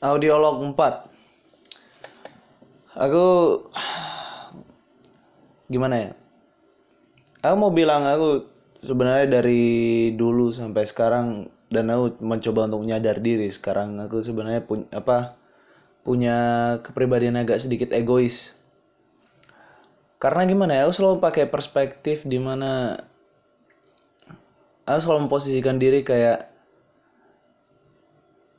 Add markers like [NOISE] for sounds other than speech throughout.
Audiolog 4 Aku Gimana ya? Aku mau bilang aku sebenarnya dari dulu sampai sekarang dan aku mencoba untuk menyadar diri sekarang. Aku sebenarnya punya apa punya kepribadian agak sedikit egois. Karena gimana ya? Aku selalu pakai perspektif di mana aku selalu memposisikan diri kayak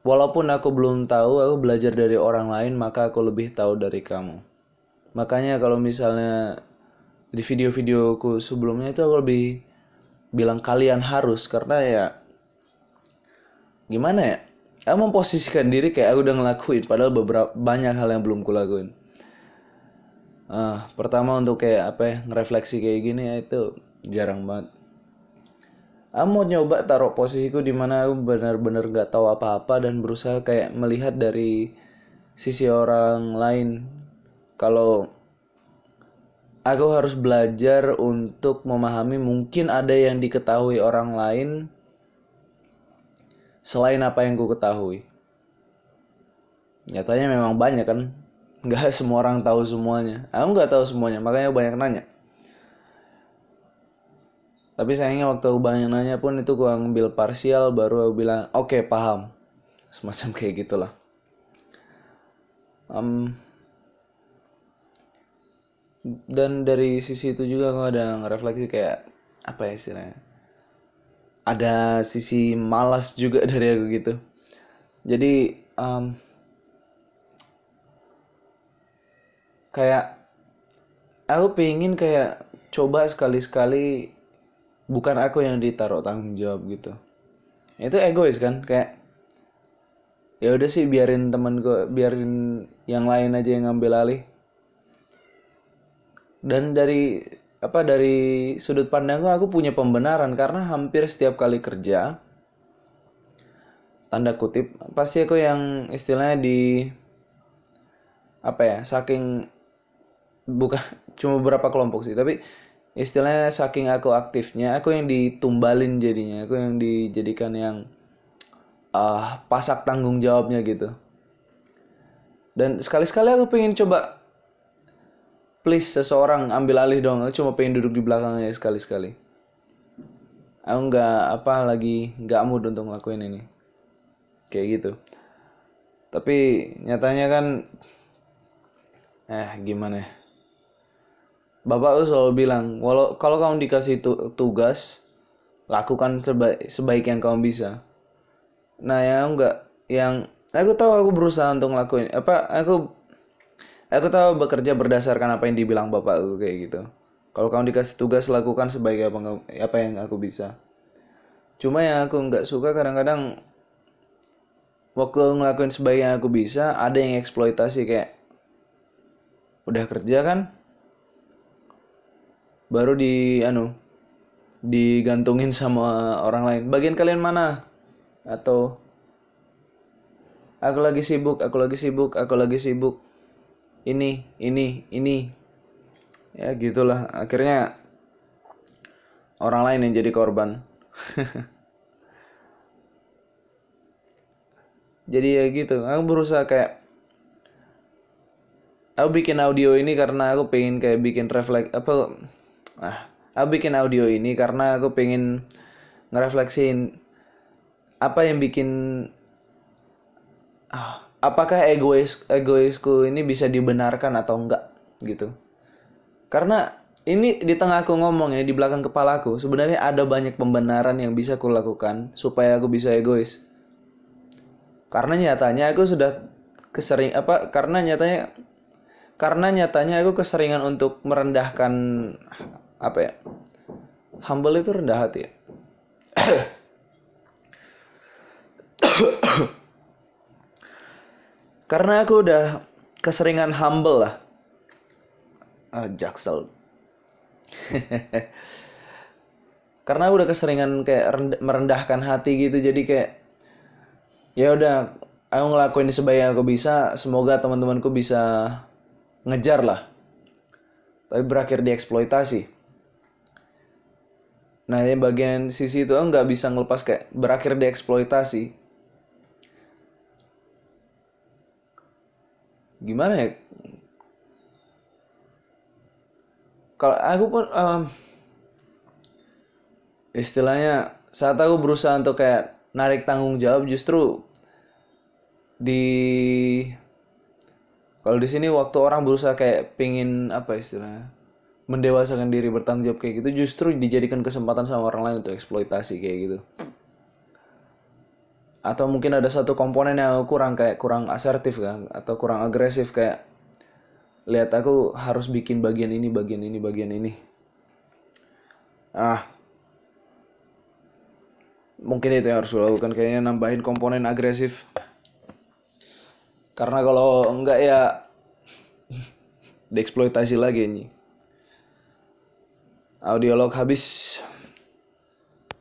walaupun aku belum tahu aku belajar dari orang lain maka aku lebih tahu dari kamu. Makanya kalau misalnya di video-videoku sebelumnya itu aku lebih bilang kalian harus karena ya gimana ya? Aku memposisikan diri kayak aku udah ngelakuin padahal beberapa banyak hal yang belum kulakuin. Ah pertama untuk kayak apa ya ngerefleksi kayak gini ya itu jarang banget aku mau nyoba taruh posisiku di mana aku benar-benar gak tahu apa-apa dan berusaha kayak melihat dari sisi orang lain kalau aku harus belajar untuk memahami mungkin ada yang diketahui orang lain selain apa yang ku ketahui. Nyatanya memang banyak kan, nggak [LAUGHS] semua orang tahu semuanya. Aku nggak tahu semuanya, makanya banyak nanya. Tapi sayangnya waktu aku banyak nanya pun itu gua ambil parsial baru aku bilang oke okay, paham, semacam [LAUGHS] kayak gitulah. Um, dan dari sisi itu juga aku ada ngerefleksi kayak apa ya istilahnya ada sisi malas juga [LAUGHS] dari aku gitu jadi um, kayak aku pengen kayak coba sekali-sekali bukan aku yang ditaruh tanggung jawab gitu. Itu egois kan? Kayak ya udah sih biarin temen gue biarin yang lain aja yang ngambil alih. Dan dari apa dari sudut pandangku aku punya pembenaran. Karena hampir setiap kali kerja tanda kutip pasti aku yang istilahnya di apa ya saking bukan [LAUGHS] cuma beberapa kelompok sih. Tapi istilahnya saking aku aktifnya aku yang ditumbalin jadinya aku yang dijadikan yang uh, pasak tanggung jawabnya gitu. Dan sekali-sekali aku pengen coba please seseorang ambil alih dong aku cuma pengen duduk di belakangnya sekali-sekali. Aku nggak apa lagi nggak mood untuk ngelakuin ini. Kayak gitu. Tapi nyatanya kan eh gimana ya bapak selalu bilang walau kalau kamu dikasih tu tugas lakukan sebaik sebaik yang kamu bisa nah yang enggak yang aku tahu aku berusaha untuk ngelakuin apa aku Aku tahu bekerja berdasarkan apa yang dibilang bapakku kayak gitu. Kalau kamu dikasih tugas lakukan sebagai apa, apa yang aku bisa. Cuma yang aku nggak suka kadang-kadang waktu ngelakuin sebaik yang aku bisa ada yang eksploitasi kayak udah kerja kan baru di anu digantungin sama orang lain. Bagian kalian mana? Atau aku lagi sibuk aku lagi sibuk aku lagi sibuk. Ini ini ini. Ya gitulah. Akhirnya orang lain yang jadi korban. [LAUGHS] Jadi ya gitu. Aku berusaha kayak aku bikin audio ini karena aku pengen kayak bikin refleks apa ah aku bikin audio ini karena aku pengen ngerefleksin apa yang bikin ah apakah egois egoisku ini bisa dibenarkan atau enggak gitu. Karena ini di tengah aku ngomong ya di belakang kepalaku sebenarnya ada banyak pembenaran yang bisa aku lakukan supaya aku bisa egois. Karena nyatanya aku sudah kesering apa karena nyatanya karena nyatanya aku keseringan untuk merendahkan apa ya humble itu rendah hati ya. [COUGHS] Karena aku udah keseringan humble lah. Ah, jaksel. [LAUGHS] Karena aku udah keseringan kayak merendahkan hati gitu jadi kayak ya udah aku ngelakuin sebaik aku bisa semoga teman-temanku bisa ngejar lah. Tapi berakhir dieksploitasi nah yang bagian sisi itu nggak bisa ngelepas kayak berakhir dieksploitasi gimana ya? Kalau aku pun em, istilahnya saat aku berusaha untuk kayak narik tanggung jawab justru di kalau di sini waktu orang berusaha kayak pingin apa istilahnya mendewasakan diri bertanggung jawab kayak gitu justru dijadikan kesempatan sama orang lain untuk eksploitasi kayak gitu. Atau mungkin ada satu komponen yang kurang kayak kurang asertif kan atau kurang agresif kayak lihat aku harus bikin bagian ini bagian ini bagian ini. Ah. Mungkin itu yang harus gue lakukan kayaknya nambahin komponen agresif. Karena kalau enggak ya [LAUGHS] dieksploitasi lagi ini audiolog habis